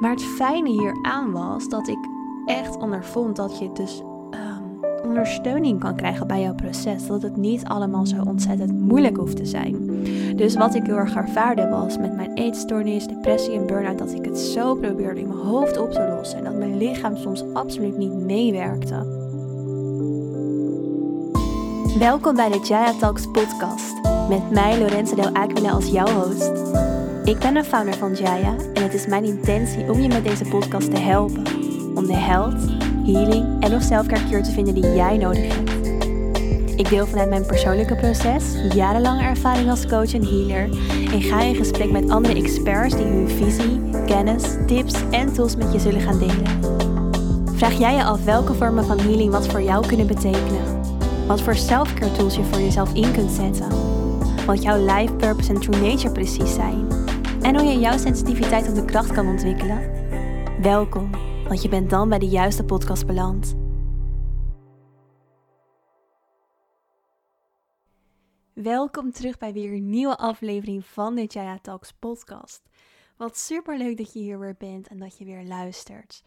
Maar het fijne hieraan was dat ik echt ondervond dat je dus ehm, ondersteuning kan krijgen bij jouw proces. Dat het niet allemaal zo ontzettend moeilijk hoeft te zijn. Dus wat ik heel erg ervaarde was met mijn eetstoornis, depressie en burn-out, dat ik het zo probeerde in mijn hoofd op te lossen. En dat mijn lichaam soms absoluut niet meewerkte. Welkom bij de Jaya Talks podcast. Met mij Lorenzo Del Aquila als jouw host. Ik ben de founder van Jaya en het is mijn intentie om je met deze podcast te helpen. Om de health, healing en of selfcare te vinden die jij nodig hebt. Ik deel vanuit mijn persoonlijke proces, jarenlange ervaring als coach en healer en ga in gesprek met andere experts die hun visie, kennis, tips en tools met je zullen gaan delen. Vraag jij je af welke vormen van healing wat voor jou kunnen betekenen? Wat voor selfcare tools je voor jezelf in kunt zetten? Wat jouw life purpose en true nature precies zijn? En hoe je jouw sensitiviteit op de kracht kan ontwikkelen? Welkom, want je bent dan bij de juiste podcast beland. Welkom terug bij weer een nieuwe aflevering van de Jaya Talks podcast. Wat super leuk dat je hier weer bent en dat je weer luistert.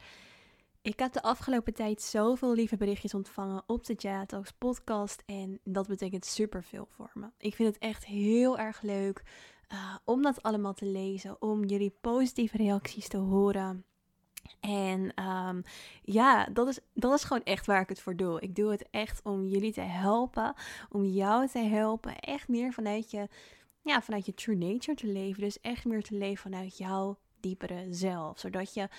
Ik heb de afgelopen tijd zoveel lieve berichtjes ontvangen op de Jaya Talks podcast en dat betekent super veel voor me. Ik vind het echt heel erg leuk uh, om dat allemaal te lezen, om jullie positieve reacties te horen. En um, ja, dat is, dat is gewoon echt waar ik het voor doe. Ik doe het echt om jullie te helpen, om jou te helpen, echt meer vanuit je, ja, vanuit je true nature te leven. Dus echt meer te leven vanuit jouw diepere zelf, zodat je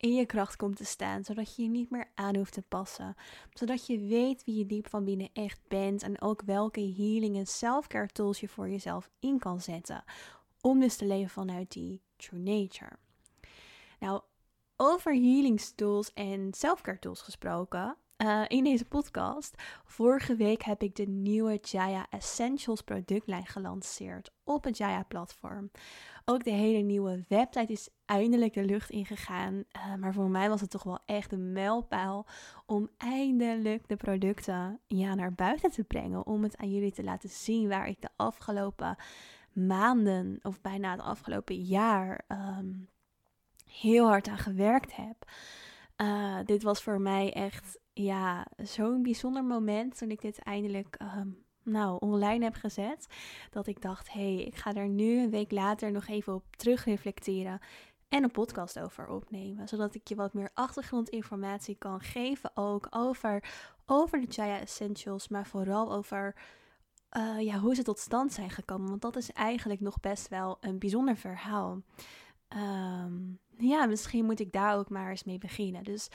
in je kracht komt te staan, zodat je je niet meer aan hoeft te passen. Zodat je weet wie je diep van binnen echt bent en ook welke healing en self-care tools je voor jezelf in kan zetten. Om dus te leven vanuit die true nature. Nou, over healing tools en self-care tools gesproken. Uh, in deze podcast. Vorige week heb ik de nieuwe Jaya Essentials productlijn gelanceerd op het Jaya platform. Ook de hele nieuwe website is eindelijk de lucht ingegaan. Uh, maar voor mij was het toch wel echt een mijlpaal om eindelijk de producten ja, naar buiten te brengen. Om het aan jullie te laten zien waar ik de afgelopen maanden of bijna het afgelopen jaar um, heel hard aan gewerkt heb. Uh, dit was voor mij echt ja, zo'n bijzonder moment toen ik dit eindelijk um, nou, online heb gezet. Dat ik dacht, hé, hey, ik ga er nu een week later nog even op terug reflecteren en een podcast over opnemen. Zodat ik je wat meer achtergrondinformatie kan geven ook over, over de Jaya Essentials, maar vooral over uh, ja, hoe ze tot stand zijn gekomen. Want dat is eigenlijk nog best wel een bijzonder verhaal. Um, ja, misschien moet ik daar ook maar eens mee beginnen. Dus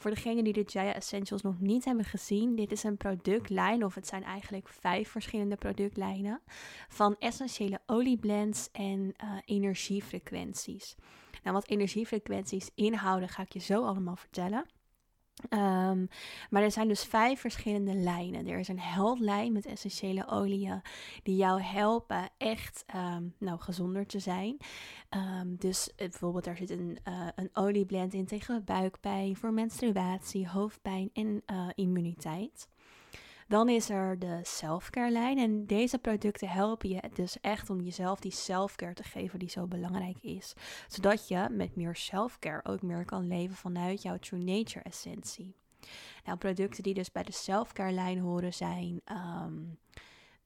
voor degenen die de Jaya Essentials nog niet hebben gezien, dit is een productlijn, of het zijn eigenlijk vijf verschillende productlijnen, van essentiële olieblends en uh, energiefrequenties. Nou, wat energiefrequenties inhouden, ga ik je zo allemaal vertellen. Um, maar er zijn dus vijf verschillende lijnen. Er is een heldlijn met essentiële oliën die jou helpen echt um, nou, gezonder te zijn. Um, dus eh, bijvoorbeeld daar zit een, uh, een olieblend in tegen buikpijn, voor menstruatie, hoofdpijn en uh, immuniteit. Dan is er de selfcare lijn. En deze producten helpen je dus echt om jezelf die selfcare te geven die zo belangrijk is. Zodat je met meer selfcare ook meer kan leven vanuit jouw true nature essentie. Nou, producten die dus bij de selfcare lijn horen zijn um,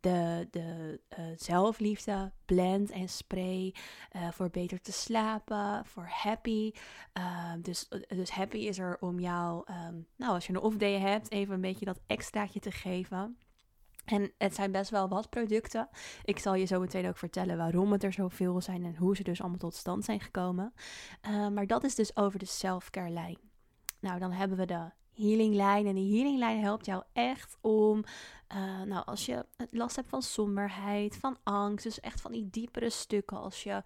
de, de uh, zelfliefde, blend en spray uh, voor beter te slapen, voor happy. Uh, dus, dus happy is er om jou, um, nou als je een off day hebt, even een beetje dat extraatje te geven. En het zijn best wel wat producten. Ik zal je zo meteen ook vertellen waarom het er zoveel zijn en hoe ze dus allemaal tot stand zijn gekomen. maar dat is dus over de self-care lijn. Nou, dan hebben we de healinglijn. En die healinglijn helpt jou echt om, uh, nou, als je last hebt van somberheid, van angst, dus echt van die diepere stukken, als je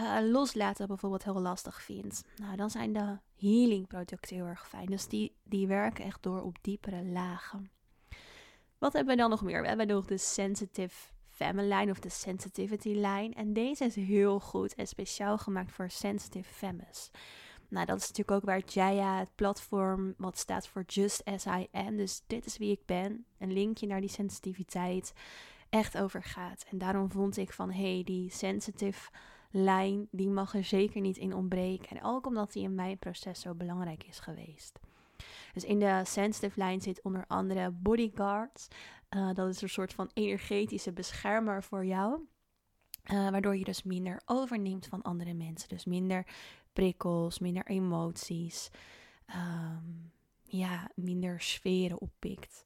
uh, loslaten bijvoorbeeld heel lastig vindt, nou, dan zijn de healing producten heel erg fijn. Dus die, die werken echt door op diepere lagen. Wat hebben we dan nog meer? We hebben nog de sensitive line of de sensitivity line. En deze is heel goed en speciaal gemaakt voor sensitive femmes. Nou, dat is natuurlijk ook waar Jaya, het platform, wat staat voor Just As I Am. Dus dit is wie ik ben. Een linkje naar die sensitiviteit echt over gaat. En daarom vond ik van, hey, die sensitive lijn, die mag er zeker niet in ontbreken. En ook omdat die in mijn proces zo belangrijk is geweest. Dus in de sensitive lijn zit onder andere bodyguards. Uh, dat is een soort van energetische beschermer voor jou. Uh, waardoor je dus minder overneemt van andere mensen. Dus minder prikkels, minder emoties. Um, ja, minder sferen oppikt.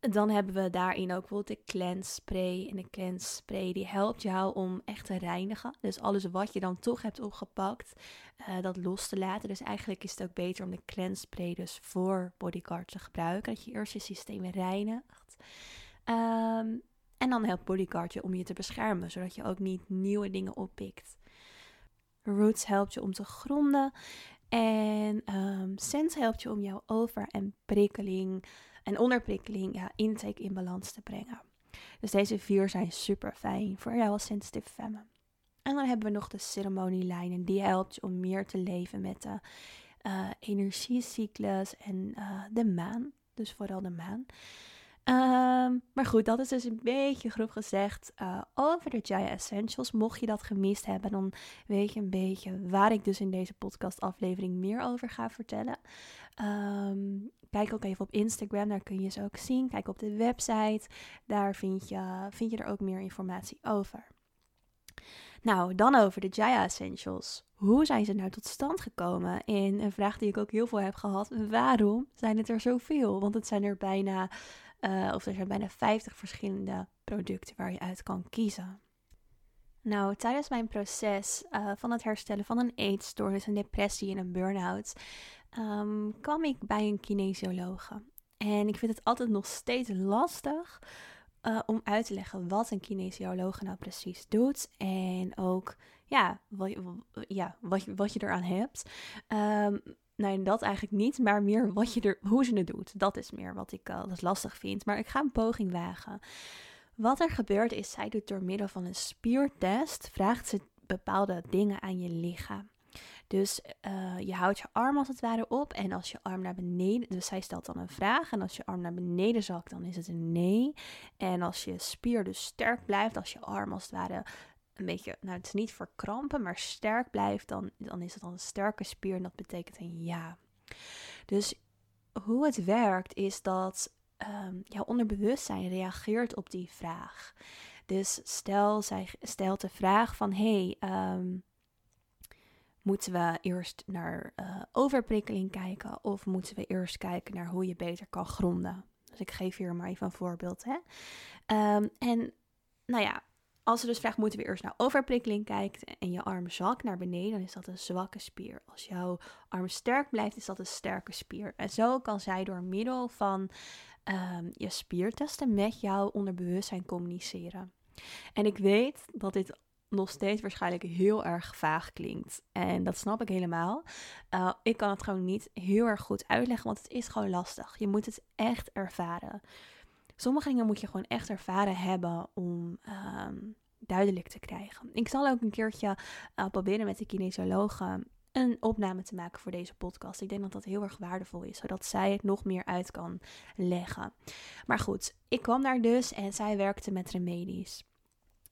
Dan hebben we daarin ook bijvoorbeeld de cleanse spray. En de cleanse spray die helpt jou om echt te reinigen. Dus alles wat je dan toch hebt opgepakt, uh, dat los te laten. Dus eigenlijk is het ook beter om de cleanse spray dus voor bodyguard te gebruiken. Dat je eerst je systeem reinigt. Um, en dan helpt bodyguard je om je te beschermen, zodat je ook niet nieuwe dingen oppikt. Roots helpt je om te gronden. En um, Sense helpt je om jouw over- en prikkeling en onderprikkeling, ja, intake in balans te brengen. Dus deze vier zijn super fijn voor jou als sensitive femme. En dan hebben we nog de ceremonielijnen. Die helpt je om meer te leven met de uh, energiecyclus en uh, de maan. Dus vooral de maan. Ehm, maar goed, dat is dus een beetje grof gezegd uh, over de Jaya Essentials. Mocht je dat gemist hebben, dan weet je een beetje waar ik dus in deze podcastaflevering meer over ga vertellen. Um, kijk ook even op Instagram, daar kun je ze ook zien. Kijk op de website, daar vind je, vind je er ook meer informatie over. Nou, dan over de Jaya Essentials. Hoe zijn ze nou tot stand gekomen? En een vraag die ik ook heel veel heb gehad: waarom zijn het er zoveel? Want het zijn er bijna uh, of er zijn bijna 50 verschillende producten waar je uit kan kiezen. Nou, tijdens mijn proces uh, van het herstellen van een eetstoornis, een depressie en een burn-out, um, kwam ik bij een kinesiologe. En ik vind het altijd nog steeds lastig uh, om uit te leggen wat een kinesioloog nou precies doet. En ook ja, wat, ja, wat, wat je eraan hebt. Um, Nee, dat eigenlijk niet, maar meer wat je er, hoe ze het doet. Dat is meer wat ik uh, lastig vind. Maar ik ga een poging wagen. Wat er gebeurt is, zij doet door middel van een spiertest, vraagt ze bepaalde dingen aan je lichaam. Dus uh, je houdt je arm als het ware op en als je arm naar beneden, dus zij stelt dan een vraag en als je arm naar beneden zakt, dan is het een nee. En als je spier dus sterk blijft, als je arm als het ware een beetje, nou het is niet verkrampen, maar sterk blijft, dan, dan is het dan een sterke spier en dat betekent een ja. Dus hoe het werkt is dat um, jouw onderbewustzijn reageert op die vraag. Dus stel, zij stelt de vraag van, hey, um, moeten we eerst naar uh, overprikkeling kijken of moeten we eerst kijken naar hoe je beter kan gronden? Dus ik geef hier maar even een voorbeeld. Hè? Um, en nou ja, als ze dus vraagt, moeten we eerst naar overprikkeling kijken en je arm zakt naar beneden, dan is dat een zwakke spier. Als jouw arm sterk blijft, is dat een sterke spier. En zo kan zij door middel van um, je spiertesten met jouw onderbewustzijn communiceren. En ik weet dat dit nog steeds waarschijnlijk heel erg vaag klinkt. En dat snap ik helemaal. Uh, ik kan het gewoon niet heel erg goed uitleggen, want het is gewoon lastig. Je moet het echt ervaren. Sommige dingen moet je gewoon echt ervaren hebben om um, duidelijk te krijgen. Ik zal ook een keertje uh, proberen met de kinesiologen een opname te maken voor deze podcast. Ik denk dat dat heel erg waardevol is, zodat zij het nog meer uit kan leggen. Maar goed, ik kwam daar dus en zij werkte met remedies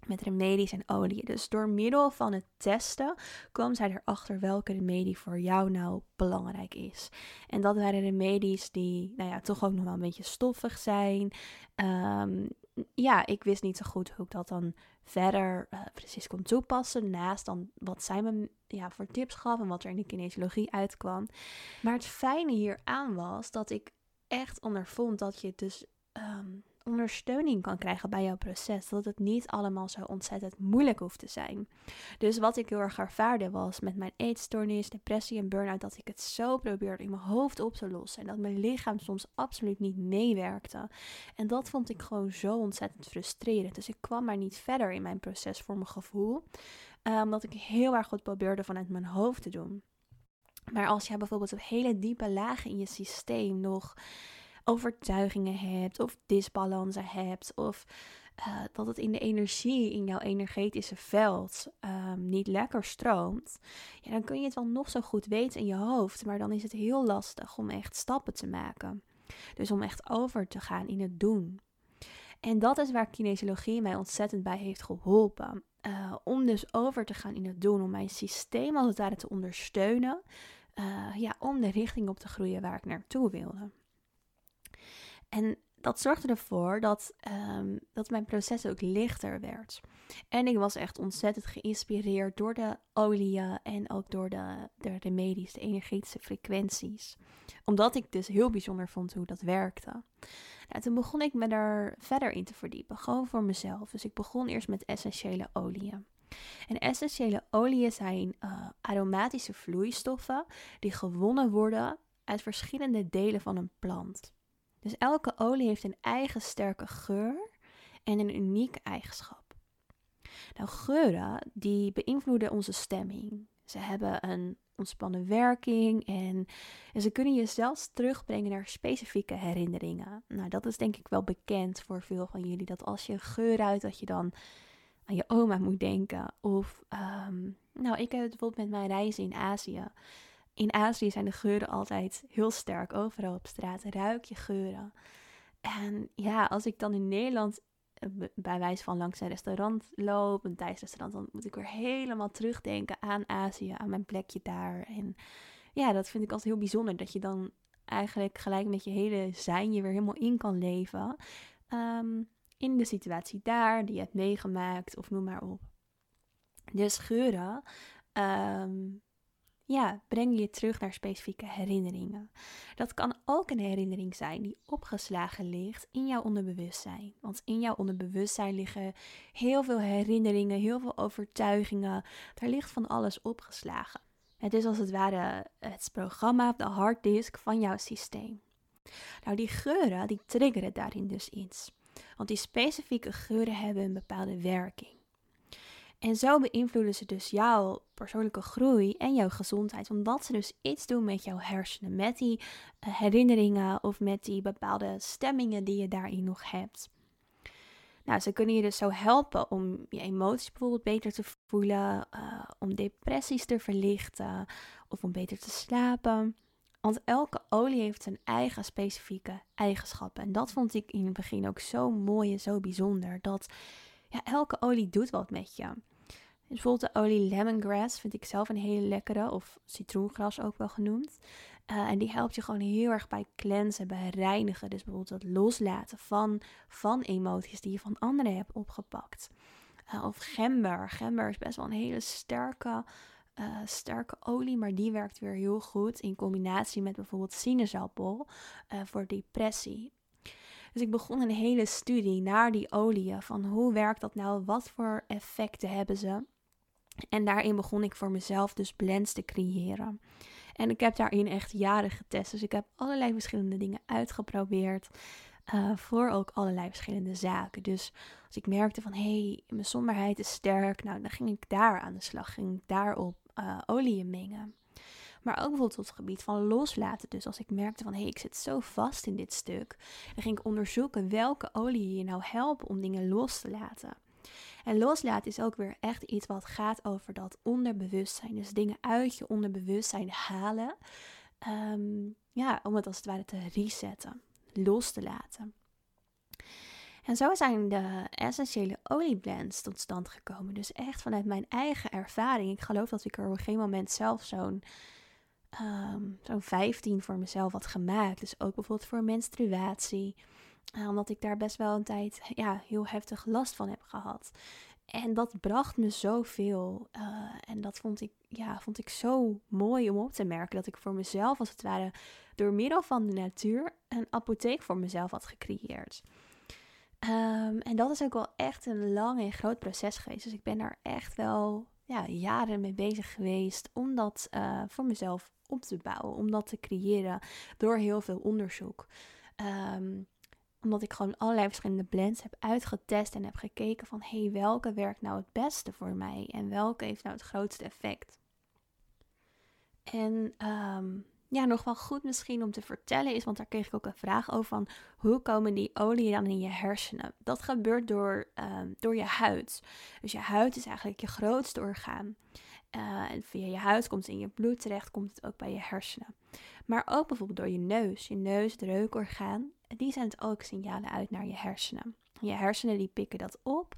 met remedies en olie. Dus door middel van het testen kwam zij erachter welke remedie voor jou nou belangrijk is. En dat waren remedies die, nou ja, toch ook nog wel een beetje stoffig zijn. Um, ja, ik wist niet zo goed hoe ik dat dan verder uh, precies kon toepassen. Naast dan wat zij me ja, voor tips gaf en wat er in de kinesiologie uitkwam. Maar het fijne hieraan was dat ik echt ondervond dat je dus um, ondersteuning kan krijgen bij jouw proces. Dat het niet allemaal zo ontzettend moeilijk hoeft te zijn. Dus wat ik heel erg ervaarde was met mijn eetstoornis, depressie en burn-out, dat ik het zo probeerde in mijn hoofd op te lossen. En dat mijn lichaam soms absoluut niet meewerkte. En dat vond ik gewoon zo ontzettend frustrerend. Dus ik kwam maar niet verder in mijn proces voor mijn gevoel. Uh, omdat ik heel erg goed probeerde vanuit mijn hoofd te doen. Maar als je bijvoorbeeld op hele diepe lagen in je systeem nog overtuigingen hebt of disbalansen hebt of uh, dat het in de energie, in jouw energetische veld um, niet lekker stroomt, ja, dan kun je het wel nog zo goed weten in je hoofd, maar dan is het heel lastig om echt stappen te maken. Dus om echt over te gaan in het doen. En dat is waar kinesiologie mij ontzettend bij heeft geholpen. uh, om dus over te gaan in het doen, om mijn systeem als het ware te ondersteunen, uh, ja, om de richting op te groeien waar ik naartoe wilde. En dat zorgde ervoor dat, um, dat mijn proces ook lichter werd. En ik was echt ontzettend geïnspireerd door de oliën en ook door de, de remedies, de energetische frequenties. Omdat ik dus heel bijzonder vond hoe dat werkte. Nou, toen begon ik me er verder in te verdiepen, gewoon voor mezelf. Dus ik begon eerst met essentiële oliën. En essentiële oliën zijn uh, aromatische vloeistoffen die gewonnen worden uit verschillende delen van een plant. Dus elke olie heeft een eigen sterke geur en een unieke eigenschap. Nou, geuren die beïnvloeden onze stemming. Ze hebben een ontspannen werking en, en ze kunnen je zelfs terugbrengen naar specifieke herinneringen. Nou, dat is denk ik wel bekend voor veel van jullie, dat als je een geur uit, dat je dan aan je oma moet denken. Of, ehm, nou, ik heb het bijvoorbeeld met mijn reizen in Azië. In Azië zijn de geuren altijd heel sterk. Overal op straat ruik je geuren. En ja, als ik dan in Nederland eh, bij wijze van langs een restaurant loop, een Thais restaurant, dan moet ik weer helemaal terugdenken aan Azië, aan mijn plekje daar. En ja, dat vind ik altijd heel bijzonder, dat je dan eigenlijk gelijk met je hele zijn je weer helemaal in kan leven. Ehm, in de situatie daar, die je hebt meegemaakt, of noem maar op. Dus geuren um, ja, breng je terug naar specifieke herinneringen. Dat kan ook een herinnering zijn die opgeslagen ligt in jouw onderbewustzijn. Want in jouw onderbewustzijn liggen heel veel herinneringen, heel veel overtuigingen. Daar ligt van alles opgeslagen. Het is als het ware het programma, de harddisk van jouw systeem. Nou, die geuren, die triggeren daarin dus iets. Want die specifieke geuren hebben een bepaalde werking. En zo beïnvloeden ze dus jouw persoonlijke groei en jouw gezondheid. Omdat ze dus iets doen met jouw hersenen. Met die eh, herinneringen of met die bepaalde stemmingen die je daarin nog hebt. Nou, ze kunnen je dus zo helpen om je emoties bijvoorbeeld beter te voelen. Uh, om depressies te verlichten. Of om beter te slapen. Want elke olie heeft zijn eigen specifieke eigenschappen. En dat vond ik in het begin ook zo mooi en zo bijzonder. Dat ja, elke olie doet wat met je. Bijvoorbeeld de olie lemongrass vind ik zelf een hele lekkere, of citroengras ook wel genoemd. Uh, en die helpt je gewoon heel erg bij cleansen, bij reinigen. Dus bijvoorbeeld het loslaten van, van emoties die je van anderen hebt opgepakt. Uh, of gember. Gember is best wel een hele sterke, uh, sterke olie, maar die werkt weer heel goed in combinatie met bijvoorbeeld sinaasappel voor depressie. Dus ik begon een hele studie naar die oliën. Van hoe werkt dat nou? Wat voor effecten hebben ze? En daarin begon ik voor mezelf dus blends te creëren. En ik heb daarin echt jaren getest. Dus ik heb allerlei verschillende dingen uitgeprobeerd. Uh, voor ook allerlei verschillende zaken. Dus als ik merkte van hé, hey, mijn somberheid is sterk, nou dan ging ik daar aan de slag, ging ik daarop uh, oliën mengen. Maar ook bijvoorbeeld op het gebied van loslaten. Dus als ik merkte van hé, hey, ik zit zo vast in dit stuk, dan ging ik onderzoeken welke olie je nou helpen om dingen los te laten. En loslaten is ook weer echt iets wat gaat over dat onderbewustzijn. Dus dingen uit je onderbewustzijn halen. Ehm, ja, om het als het ware te resetten, los te laten. En zo zijn de essentiële olieblends tot stand gekomen. Dus echt vanuit mijn eigen ervaring. Ik geloof dat ik er op een moment zelf zo'n um, zo'n 15 voor mezelf had gemaakt. Dus ook bijvoorbeeld voor menstruatie. Uh, omdat ik daar best wel een tijd ja, heel heftig last van heb gehad. En dat bracht me zoveel. Uh, en dat vond ik, ja, vond ik zo mooi om op te merken. Dat ik voor mezelf, als het ware, door middel van de natuur een apotheek voor mezelf had gecreëerd. Um, en dat is ook wel echt een lang en groot proces geweest. Dus ik ben daar echt wel ja, jaren mee bezig geweest om dat uh, voor mezelf op te bouwen. Om dat te creëren door heel veel onderzoek. Um, omdat ik gewoon allerlei verschillende blends heb uitgetest en heb gekeken van hé, hey, welke werkt nou het beste voor mij en welke heeft nou het grootste effect. En um, ja, nog wel goed misschien om te vertellen is, want daar kreeg ik ook een vraag over van hoe komen die oliën dan in je hersenen? Dat gebeurt door, um, door je huid. Dus je huid is eigenlijk je grootste orgaan. Uh, en via je huid komt het in je bloed terecht, komt het ook bij je hersenen. Maar ook bijvoorbeeld door je neus. Je neus, het reukorgaan, die zendt ook signalen uit naar je hersenen. Je hersenen die pikken dat op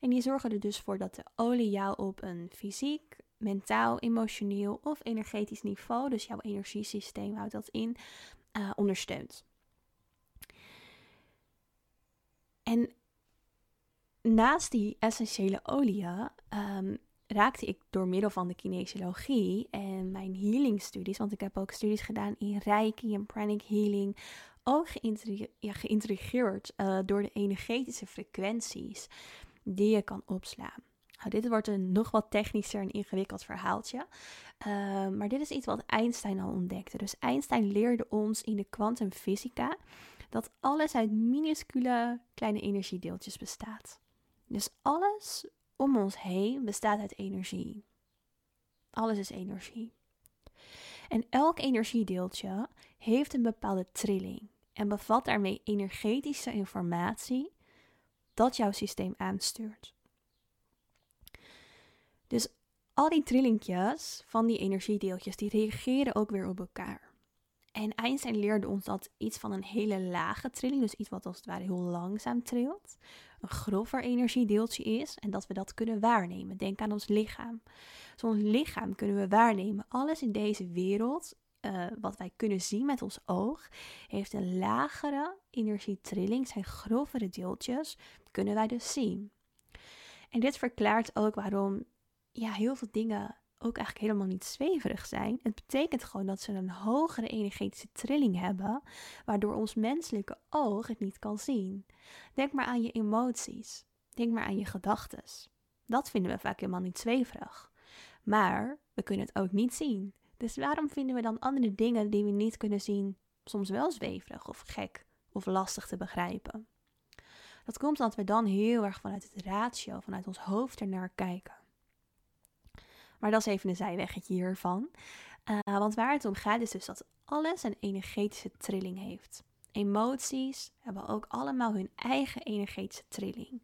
en die zorgen er dus voor dat de olie jou op een fysiek, mentaal, emotioneel of energetisch niveau, dus jouw energiesysteem houdt dat in, uh, ondersteunt. En naast die essentiële oliën um, raakte ik door middel van de kinesiologie en mijn healing studies, want ik heb ook studies gedaan in Reiki en pranic healing, ook geïntrigeerd uh, door de energetische frequenties die je kan opslaan. Nou, dit wordt een nog wat technischer en ingewikkeld verhaaltje. Uh, maar dit is iets wat Einstein al ontdekte. Dus Einstein leerde ons in de kwantumfysica dat alles uit minuscule kleine energiedeeltjes bestaat. Dus alles om ons heen bestaat uit energie. Alles is energie. En elk energiedeeltje heeft een bepaalde trilling en bevat daarmee energetische informatie dat jouw systeem aanstuurt. Dus al die trillingjes van die energiedeeltjes, die reageren ook weer op elkaar. En Einstein leerde ons dat iets van een hele lage trilling, dus iets wat als het ware heel langzaam trilt, een grover energiedeeltje is en dat we dat kunnen waarnemen. Denk aan ons lichaam. Dus ons lichaam kunnen we waarnemen. Alles in deze wereld, uh, wat wij kunnen zien met ons oog, heeft een lagere energietrilling, zijn grovere deeltjes, kunnen wij dus zien. En dit verklaart ook waarom ja, heel veel dingen ook eigenlijk helemaal niet zweverig zijn. Het betekent gewoon dat ze een hogere energetische trilling hebben, waardoor ons menselijke oog het niet kan zien. Denk maar aan je emoties. Denk maar aan je gedachten. Dat vinden we vaak helemaal niet zweverig. Maar we kunnen het ook niet zien. Dus waarom vinden we dan andere dingen die we niet kunnen zien soms wel zweverig of gek of lastig te begrijpen? Dat komt omdat we dan heel erg vanuit het ratio, vanuit ons hoofd ernaar kijken. Maar dat is even een zijweggetje hiervan. Uh, want waar het om gaat is dus dat alles een energetische trilling heeft. Emoties hebben ook allemaal hun eigen energetische trilling.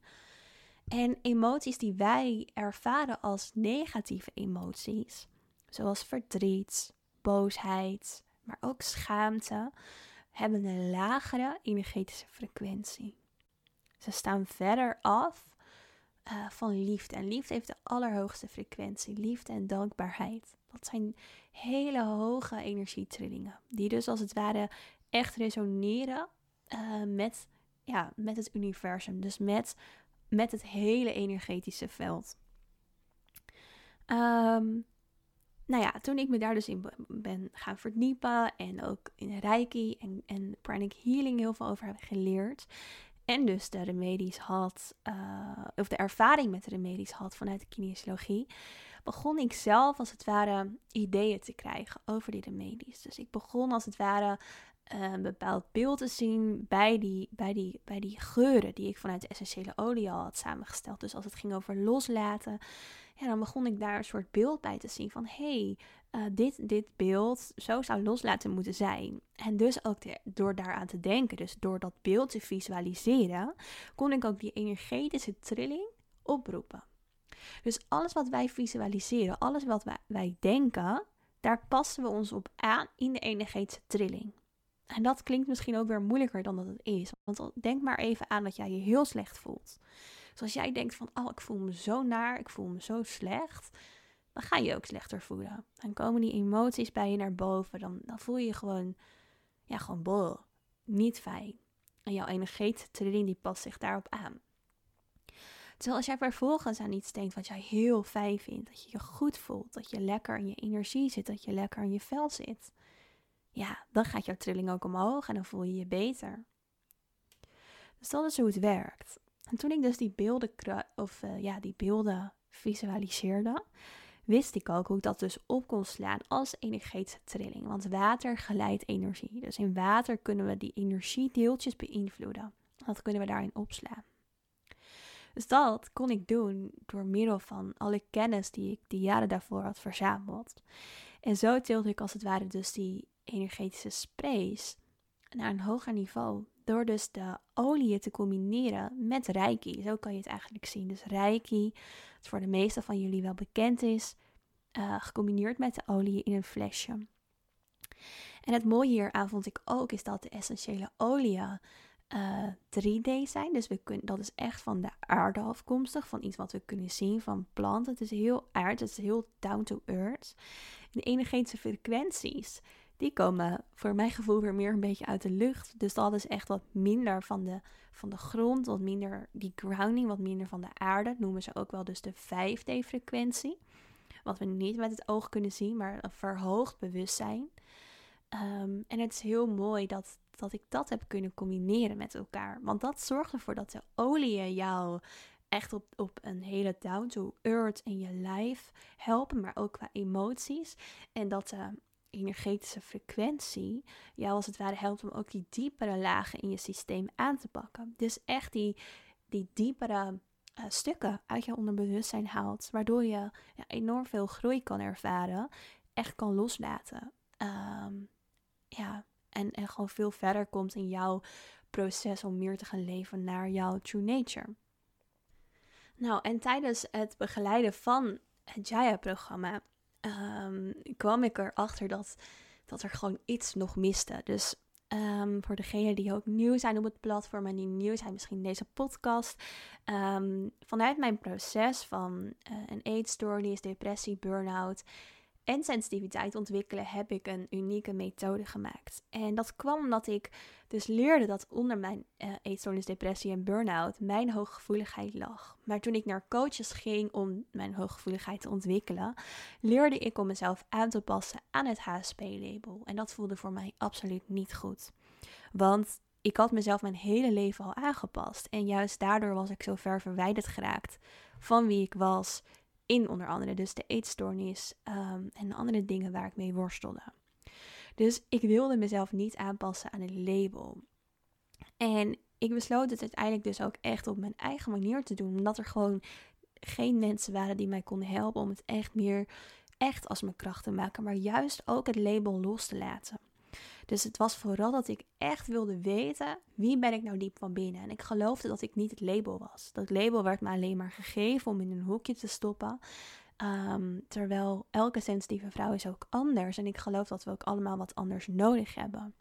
En emoties die wij ervaren als negatieve emoties, zoals verdriet, boosheid, maar ook schaamte, hebben een lagere energetische frequentie. Ze staan verder af uh, van liefde. En liefde heeft de allerhoogste frequentie. Liefde en dankbaarheid. Dat zijn hele hoge energietrillingen. Die dus als het ware echt resoneren uh, met, ja, met het universum. Dus met, met het hele energetische veld. Um, nou ja, toen ik me daar dus in ben gaan verdiepen en ook in Reiki en, en Pranic Healing heel veel over heb geleerd, en dus de remedies had, uh, of de ervaring met de remedies had vanuit de kinesiologie, begon ik zelf als het ware ideeën te krijgen over die remedies. Dus ik begon als het ware een bepaald beeld te zien bij die, bij, die, bij die geuren die ik vanuit de essentiële olie al had samengesteld. Dus als het ging over loslaten, ja, dan begon ik daar een soort beeld bij te zien van hé, hey, uh, dit, dit beeld, zo zou loslaten moeten zijn. En dus ook door daaraan te denken, dus door dat beeld te visualiseren, kon ik ook die energetische trilling oproepen. Dus alles wat wij visualiseren, alles wat wij denken, daar passen we ons op aan in de energetische trilling. En dat klinkt misschien ook weer moeilijker dan dat het is. Want denk maar even aan dat jij je heel slecht voelt. Dus als jij denkt van, oh, ik voel me zo naar, ik voel me zo slecht, dan ga je je ook slechter voelen. Dan komen die emoties bij je naar boven. Dan, dan voel je je gewoon, ja, gewoon bol. Niet fijn. En jouw energetische trilling die past zich daarop aan. Terwijl als jij vervolgens aan iets denkt wat jij heel fijn vindt, dat je je goed voelt, dat je lekker in je energie zit, dat je lekker in je vel zit, ja, dan gaat jouw trilling ook omhoog en dan voel je je beter. Dus dat is hoe het werkt. En toen ik dus die beelden, of, uh, ja, die beelden visualiseerde, wist ik ook hoe ik dat dus op kon slaan als energetische trilling. Want water geleidt energie. Dus in water kunnen we die energiedeeltjes beïnvloeden. Dat kunnen we daarin opslaan. Dus dat kon ik doen door middel van alle kennis die ik de jaren daarvoor had verzameld. En zo tilde ik als het ware dus die energetische sprays naar een hoger niveau. Door dus de olie te combineren met reiki. Zo kan je het eigenlijk zien. Dus reiki, wat voor de meeste van jullie wel bekend is, uh, gecombineerd met de olie in een flesje. En het mooie hieraan vond ik ook is dat de essentiële oliën 3D zijn. Dus we kunnen, dat is echt van de aarde afkomstig, van iets wat we kunnen zien van planten. Het is heel aard, het is heel down to earth. de energetische frequenties, die komen voor mijn gevoel weer meer een beetje uit de lucht. Dus dat is echt wat minder van de, van de grond, wat minder die grounding, wat minder van de aarde. Noemen ze ook wel dus de 5D-frequentie. Wat we niet met het oog kunnen zien, maar een verhoogd bewustzijn. Ehm, en het is heel mooi dat, dat ik dat heb kunnen combineren met elkaar. Want dat zorgt ervoor dat de oliën jou echt op, op een hele down to earth in je lijf helpen, maar ook qua emoties. En dat de energetische frequentie jou als het ware helpt om ook die diepere lagen in je systeem aan te pakken. Dus echt die, die diepere uh, stukken uit je onderbewustzijn haalt, waardoor je ja, enorm veel groei kan ervaren, echt kan loslaten. Ehm, ja, en, en gewoon veel verder komt in jouw proces om meer te gaan leven naar jouw true nature. Nou, en tijdens het begeleiden van het Jaya-programma um, kwam ik erachter dat, dat er gewoon iets nog miste. Dus um, voor degenen die ook nieuw zijn op het platform en die nieuw zijn misschien deze podcast. Um, vanuit mijn proces van uh, een eetstoornis, depressie, burn-out en sensitiviteit ontwikkelen, heb ik een unieke methode gemaakt. En dat kwam omdat ik dus leerde dat onder mijn uh, eetstoornis, depressie en burn-out mijn hooggevoeligheid lag. Maar toen ik naar coaches ging om mijn hooggevoeligheid te ontwikkelen, leerde ik om mezelf aan te passen aan het HSP-label. En dat voelde voor mij absoluut niet goed. Want ik had mezelf mijn hele leven al aangepast. En juist daardoor was ik zo ver verwijderd geraakt van wie ik was in onder andere dus de eetstoornis um, en andere dingen waar ik mee worstelde. Dus ik wilde mezelf niet aanpassen aan een label. En ik besloot het uiteindelijk dus ook echt op mijn eigen manier te doen. Omdat er gewoon geen mensen waren die mij konden helpen om het echt meer echt als mijn kracht te maken. Maar juist ook het label los te laten. Dus het was vooral dat ik echt wilde weten wie ben ik nou diep van binnen. En ik geloofde dat ik niet het label was. Dat label werd me alleen maar gegeven om in een hoekje te stoppen. Ehm, terwijl elke sensitieve vrouw is ook anders. En ik geloof dat we ook allemaal wat anders nodig hebben.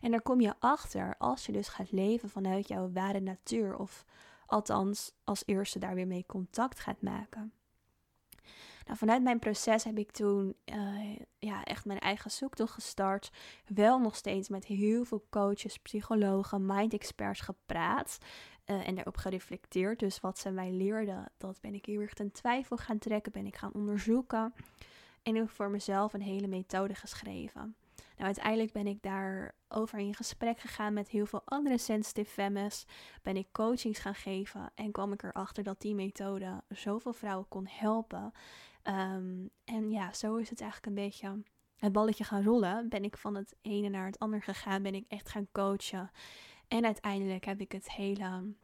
En daar kom je achter als je dus gaat leven vanuit jouw ware natuur. Of althans als eerste daar weer mee contact gaat maken. Nou, vanuit mijn proces heb ik toen uh, ja, echt mijn eigen zoektocht gestart. Wel nog steeds met heel veel coaches, psychologen, mind experts gepraat. Uh, en daarop gereflecteerd. Dus wat ze mij leerden, dat ben ik heel erg ten twijfel gaan trekken, ben ik gaan onderzoeken. En ook voor mezelf een hele methode geschreven. Nou, uiteindelijk ben ik daarover in gesprek gegaan met heel veel andere sensitive femmes. Ben ik coachings gaan geven en kwam ik erachter dat die methode zoveel vrouwen kon helpen. Um, en ja, zo is het eigenlijk een beetje het balletje gaan rollen. Ben ik van het ene naar het ander gegaan, ben ik echt gaan coachen. En uiteindelijk heb ik het hele,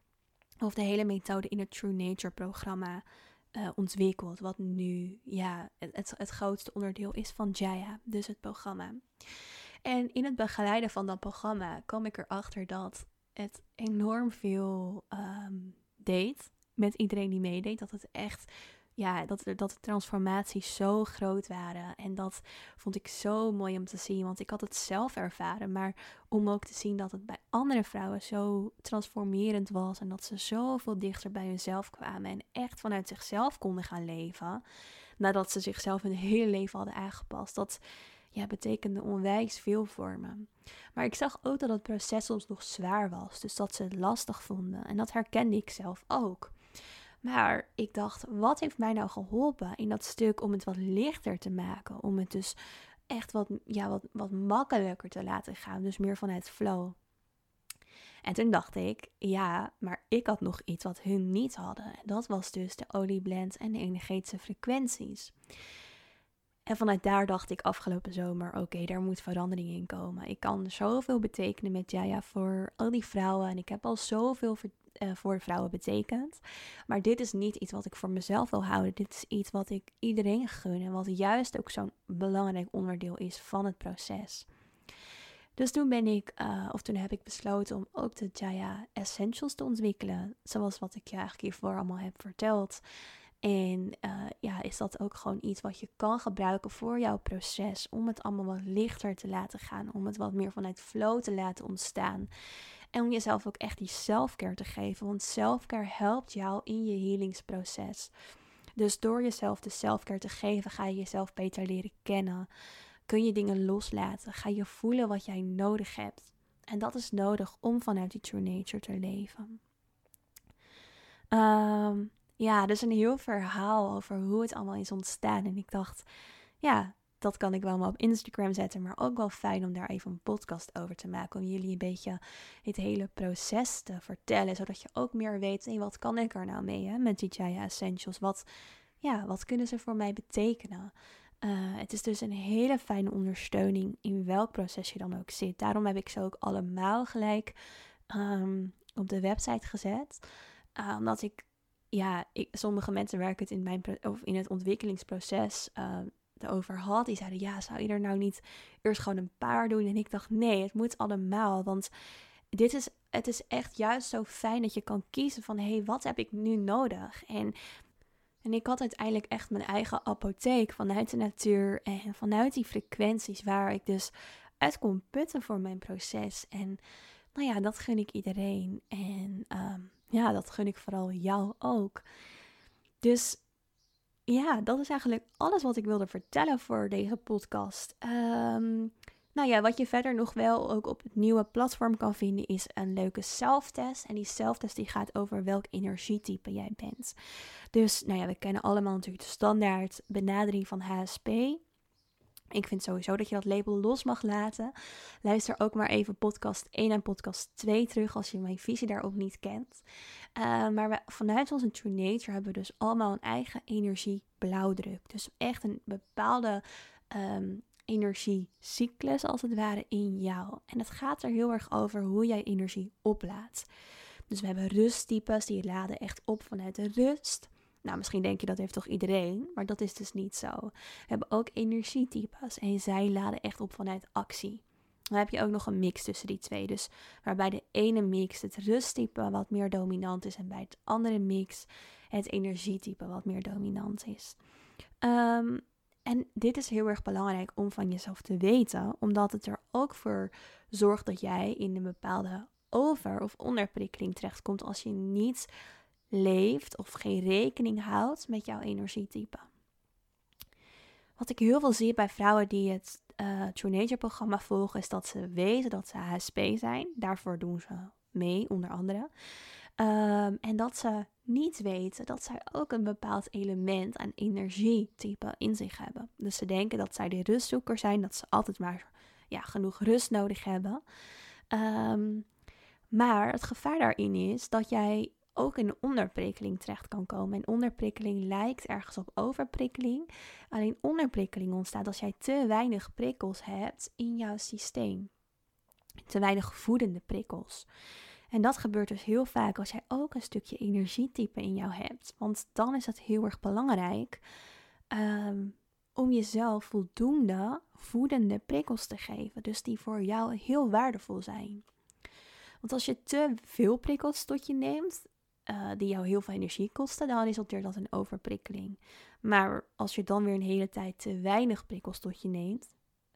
of de hele methode in het True Nature programma uh, ontwikkeld. Wat nu ja, het, het grootste onderdeel is van Jaya, dus het programma. En in het begeleiden van dat programma kwam ik erachter dat het enorm veel um, deed met iedereen die meedeed. Dat het echt ja, dat, dat de transformaties zo groot waren. En dat vond ik zo mooi om te zien, want ik had het zelf ervaren. Maar om ook te zien dat het bij andere vrouwen zo transformerend was. En dat ze zoveel dichter bij hunzelf kwamen. En echt vanuit zichzelf konden gaan leven. Nadat ze zichzelf hun hele leven hadden aangepast. Dat ja, betekende onwijs veel voor me. Maar ik zag ook dat het proces soms nog zwaar was. Dus dat ze het lastig vonden. En dat herkende ik zelf ook. Maar ik dacht, wat heeft mij nou geholpen in dat stuk om het wat lichter te maken? Om het dus echt wat, ja, wat, wat makkelijker te laten gaan. Dus meer vanuit flow. En toen dacht ik, ja, maar ik had nog iets wat hun niet hadden. En dat was dus de olieblend en de energetische frequenties. En vanuit daar dacht ik afgelopen zomer, oké, daar moet verandering in komen. Ik kan zoveel betekenen met Jaya voor al die vrouwen. En ik heb al zoveel uh, voor vrouwen betekent. Maar dit is niet iets wat ik voor mezelf wil houden. Dit is iets wat ik iedereen gun en wat juist ook zo'n belangrijk onderdeel is van het proces. Dus toen ben ik, uh, of toen heb ik besloten om ook de Jaya Essentials te ontwikkelen. Zoals wat ik je eigenlijk hiervoor allemaal heb verteld. En uh, ja, is dat ook gewoon iets wat je kan gebruiken voor jouw proces. Om het allemaal wat lichter te laten gaan. Om het wat meer vanuit flow te laten ontstaan. En om jezelf ook echt die selfcare te geven. Want selfcare helpt jou in je healingsproces. Dus door jezelf de selfcare te geven, ga je jezelf beter leren kennen. Kun je dingen loslaten. Ga je voelen wat jij nodig hebt. En dat is nodig om vanuit die true nature te leven. Um, ja, dus een heel verhaal over hoe het allemaal is ontstaan. En ik dacht, ja, dat kan ik wel maar op Instagram zetten. Maar ook wel fijn om daar even een podcast over te maken. Om jullie een beetje het hele proces te vertellen. Zodat je ook meer weet, hey, wat kan ik er nou mee hè, met die Jaya Essentials? Wat, ja, wat kunnen ze voor mij betekenen? Uh, het is dus een hele fijne ondersteuning in welk proces je dan ook zit. Daarom heb ik ze ook allemaal gelijk um, op de website gezet. Uh, omdat ik, ja, ik, sommige mensen werken het in, mijn, of in het ontwikkelingsproces uh, erover had. Die zeiden, ja, zou je er nou niet eerst gewoon een paar doen? En ik dacht, nee, het moet allemaal. Want dit is, het is echt juist zo fijn dat je kan kiezen van, hé, hey, wat heb ik nu nodig? En, en ik had uiteindelijk echt mijn eigen apotheek vanuit de natuur en vanuit die frequenties waar ik dus uit kon putten voor mijn proces. En nou ja, dat gun ik iedereen. En um, ja, dat gun ik vooral jou ook. Dus ja, dat is eigenlijk alles wat ik wilde vertellen voor deze podcast. Um, nou ja, wat je verder nog wel ook op het nieuwe platform kan vinden is een leuke self-test. En die self-test die gaat over welk energietype jij bent. Dus nou ja, we kennen allemaal natuurlijk de standaard benadering van HSP. Ik vind sowieso dat je dat label los mag laten. Luister ook maar even podcast 1 en podcast 2 terug als je mijn visie daarop niet kent. Uh, maar we, vanuit onze True Nature hebben we dus allemaal een eigen energie blauwdruk. Dus echt een bepaalde um, energiecyclus als het ware in jou. En het gaat er heel erg over hoe jij energie oplaadt. Dus we hebben rusttypes die laden echt op vanuit de rust. Nou, misschien denk je dat heeft toch iedereen, maar dat is dus niet zo. We hebben ook energietypes en zij laden echt op vanuit actie. Dan heb je ook nog een mix tussen die twee. Dus waarbij de ene mix het rusttype wat meer dominant is en bij het andere mix het energietype wat meer dominant is. Um, en dit is heel erg belangrijk om van jezelf te weten, omdat het er ook voor zorgt dat jij in een bepaalde over- of onderprikkeling terechtkomt als je niet leeft of geen rekening houdt met jouw energietype. Wat ik heel veel zie bij vrouwen die het uh, True Nature programma volgen, is dat ze weten dat ze HSP zijn. Daarvoor doen ze mee, onder andere. Um, en dat ze niet weten dat zij ook een bepaald element aan energietype in zich hebben. Dus ze denken dat zij de rustzoeker zijn, dat ze altijd maar ja, genoeg rust nodig hebben. Um, maar het gevaar daarin is dat jij ook in een onderprikkeling terecht kan komen. En onderprikkeling lijkt ergens op overprikkeling. Alleen onderprikkeling ontstaat als jij te weinig prikkels hebt in jouw systeem. Te weinig voedende prikkels. En dat gebeurt dus heel vaak als jij ook een stukje energietype in jou hebt. Want dan is het heel erg belangrijk um, om jezelf voldoende voedende prikkels te geven. Dus die voor jou heel waardevol zijn. Want als je te veel prikkels tot je neemt, uh, die jou heel veel energie kosten, dan resulteert dat in overprikkeling. Maar als je dan weer een hele tijd te weinig prikkels tot je neemt,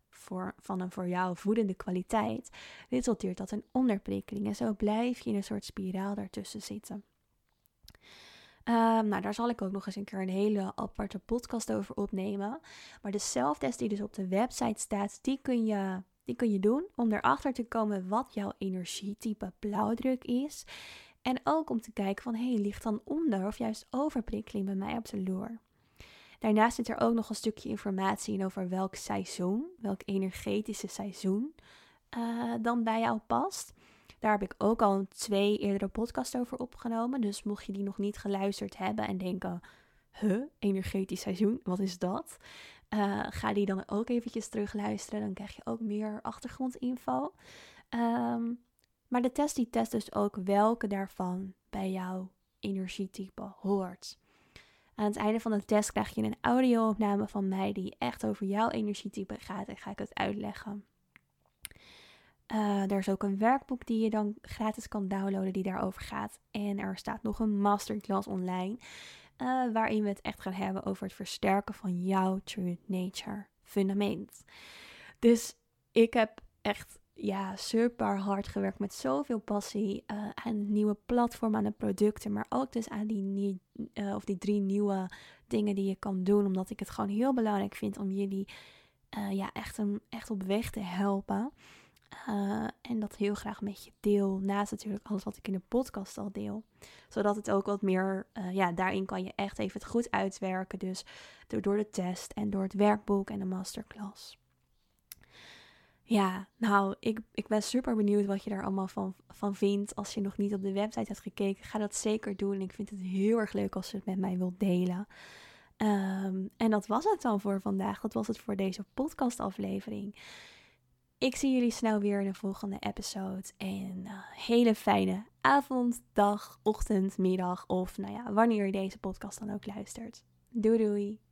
voor, van een voor jou voedende kwaliteit, resulteert dat in onderprikkeling. En zo blijf je in een soort spiraal daartussen zitten. Um, nou, daar zal ik ook nog eens een keer een hele aparte podcast over opnemen. Maar de zelftest die dus op de website staat, die kun je, die kun je doen om erachter te komen wat jouw energietype blauwdruk is. En ook om te kijken van, hé, hey, ligt dan onder of juist overprikkeling bij mij op de loer? Daarnaast zit er ook nog een stukje informatie in over welk seizoen, welk energetische seizoen uh, dan bij jou past. Daar heb ik ook al twee eerdere podcasts over opgenomen. Dus mocht je die nog niet geluisterd hebben en denken, huh, energetisch seizoen, wat is dat? Uh, ga die dan ook eventjes terugluisteren. Dan krijg je ook meer achtergrondinfo. Um, maar de test die test dus ook welke daarvan bij jouw energietype hoort. Aan het einde van de test krijg je een audio-opname van mij die echt over jouw energietype gaat en ga ik het uitleggen. Uh, er is ook een werkboek die je dan gratis kan downloaden die daarover gaat. En er staat nog een masterclass online uh, waarin we het echt gaan hebben over het versterken van jouw true nature fundament. Dus ik heb echt ja, super hard gewerkt met zoveel passie uh, aan nieuwe platformen, aan de producten, maar ook dus aan die, uh, of die drie nieuwe dingen die je kan doen, omdat ik het gewoon heel belangrijk vind om jullie uh, ja, echt, een, echt op weg te helpen. en dat heel graag met je deel, naast natuurlijk alles wat ik in de podcast al deel. Zodat het ook wat meer, ja, daarin kan je echt even het goed uitwerken. Dus door, door de test en door het werkboek en de masterclass. Ja, nou, ik, ik ben super benieuwd wat je daar allemaal van, van vindt. Als je nog niet op de website hebt gekeken, ga dat zeker doen. Ik vind het heel erg leuk als je het met mij wilt delen. Ehm, en dat was het dan voor vandaag. Dat was het voor deze podcastaflevering. Ik zie jullie snel weer in de volgende episode. En uh, hele fijne avond, dag, ochtend, middag of nou ja, wanneer je deze podcast dan ook luistert. Doei doei!